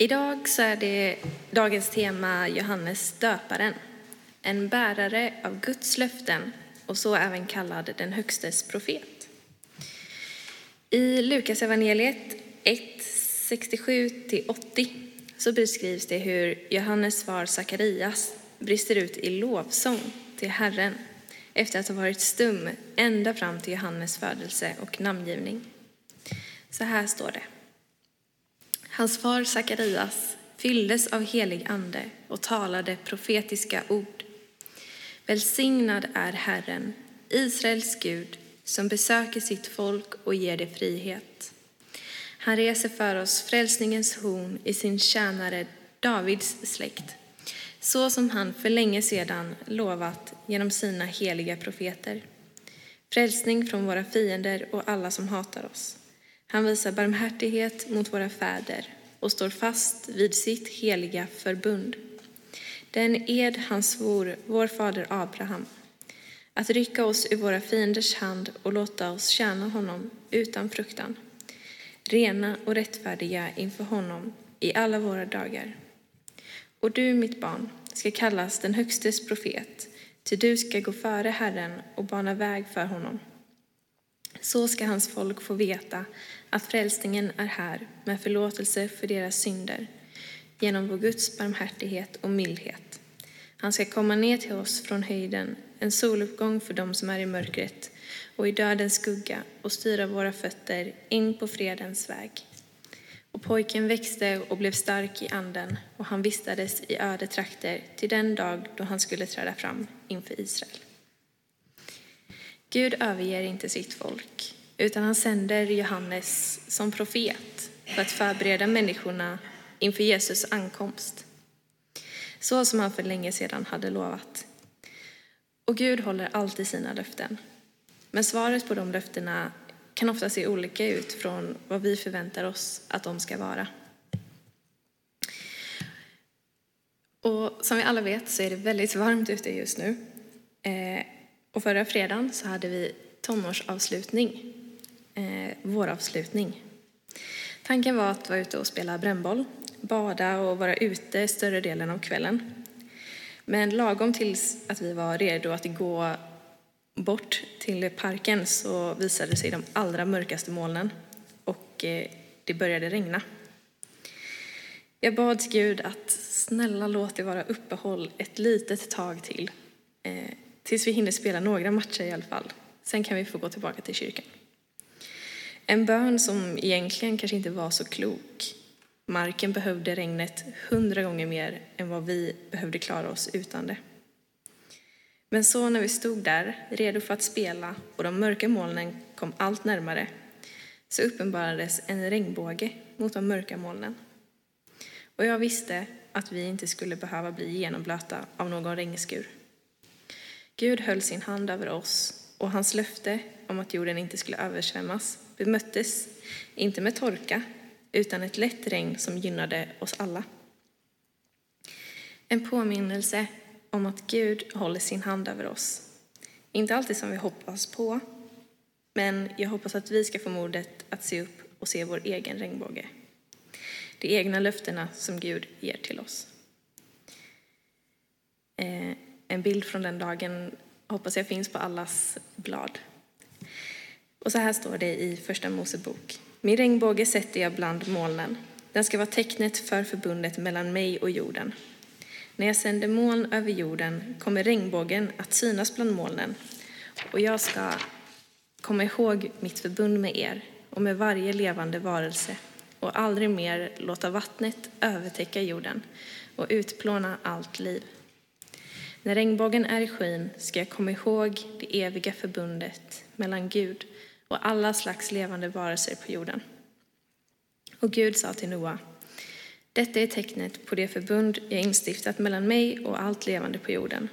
Idag så är det dagens tema Johannes döparen, en bärare av Guds löften och så även kallad den högstes profet. I Lukas evangeliet 1, 67-80 så beskrivs det hur Johannes far Sakarias brister ut i lovsång till Herren efter att ha varit stum ända fram till Johannes födelse och namngivning. Så här står det. Hans far Sakarias fylldes av helig ande och talade profetiska ord. Välsignad är Herren, Israels Gud, som besöker sitt folk och ger det frihet. Han reser för oss frälsningens horn i sin tjänare Davids släkt, så som han för länge sedan lovat genom sina heliga profeter. Frälsning från våra fiender och alla som hatar oss han visar barmhärtighet mot våra fäder och står fast vid sitt heliga förbund. Den ed han svor vår fader Abraham, att rycka oss ur våra fienders hand och låta oss tjäna honom utan fruktan, rena och rättfärdiga inför honom i alla våra dagar. Och du, mitt barn, ska kallas den Högstes profet, ty du ska gå före Herren och bana väg för honom. Så ska hans folk få veta att frälsningen är här med förlåtelse för deras synder genom vår Guds barmhärtighet och mildhet. Han ska komma ner till oss från höjden, en soluppgång för dem som är i mörkret och i dödens skugga och styra våra fötter in på fredens väg. Och pojken växte och blev stark i anden och han vistades i öde trakter till den dag då han skulle träda fram inför Israel. Gud överger inte sitt folk utan han sänder Johannes som profet för att förbereda människorna inför Jesus ankomst, så som han för länge sedan hade lovat. Och Gud håller alltid sina löften. Men svaret på de löftena kan ofta se olika ut från vad vi förväntar oss att de ska vara. Och som vi alla vet så är det väldigt varmt ute just nu. Eh, och förra fredagen så hade vi tonårsavslutning eh, våravslutning. Tanken var att vara ute och spela brännboll, bada och vara ute större delen av kvällen. Men lagom tills att vi var redo att gå bort till parken så visade sig de allra mörkaste molnen och eh, det började regna. Jag bad Gud att snälla låt det vara uppehåll ett litet tag till. Eh, tills vi hinner spela några matcher i alla fall. Sen kan vi få gå tillbaka till kyrkan. En bön som egentligen kanske inte var så klok. Marken behövde regnet hundra gånger mer än vad vi behövde klara oss utan det. Men så när vi stod där, redo för att spela och de mörka molnen kom allt närmare, så uppenbarades en regnbåge mot de mörka molnen. Och jag visste att vi inte skulle behöva bli genomblöta av någon regnskur. Gud höll sin hand över oss och hans löfte om att jorden inte skulle översvämmas bemöttes inte med torka utan ett lätt regn som gynnade oss alla. En påminnelse om att Gud håller sin hand över oss. Inte alltid som vi hoppas på, men jag hoppas att vi ska få modet att se upp och se vår egen regnbåge. De egna löftena som Gud ger till oss. Eh, en bild från den dagen hoppas jag finns på allas blad. Och så här står det i Första Mosebok. Min regnbåge sätter jag bland molnen. Den ska vara tecknet för förbundet mellan mig och jorden. När jag sänder moln över jorden kommer regnbågen att synas bland molnen och jag ska komma ihåg mitt förbund med er och med varje levande varelse och aldrig mer låta vattnet övertäcka jorden och utplåna allt liv. När regnbågen är i skyn ska jag komma ihåg det eviga förbundet mellan Gud och alla slags levande varelser på jorden. Och Gud sa till Noa, detta är tecknet på det förbund jag instiftat mellan mig och allt levande på jorden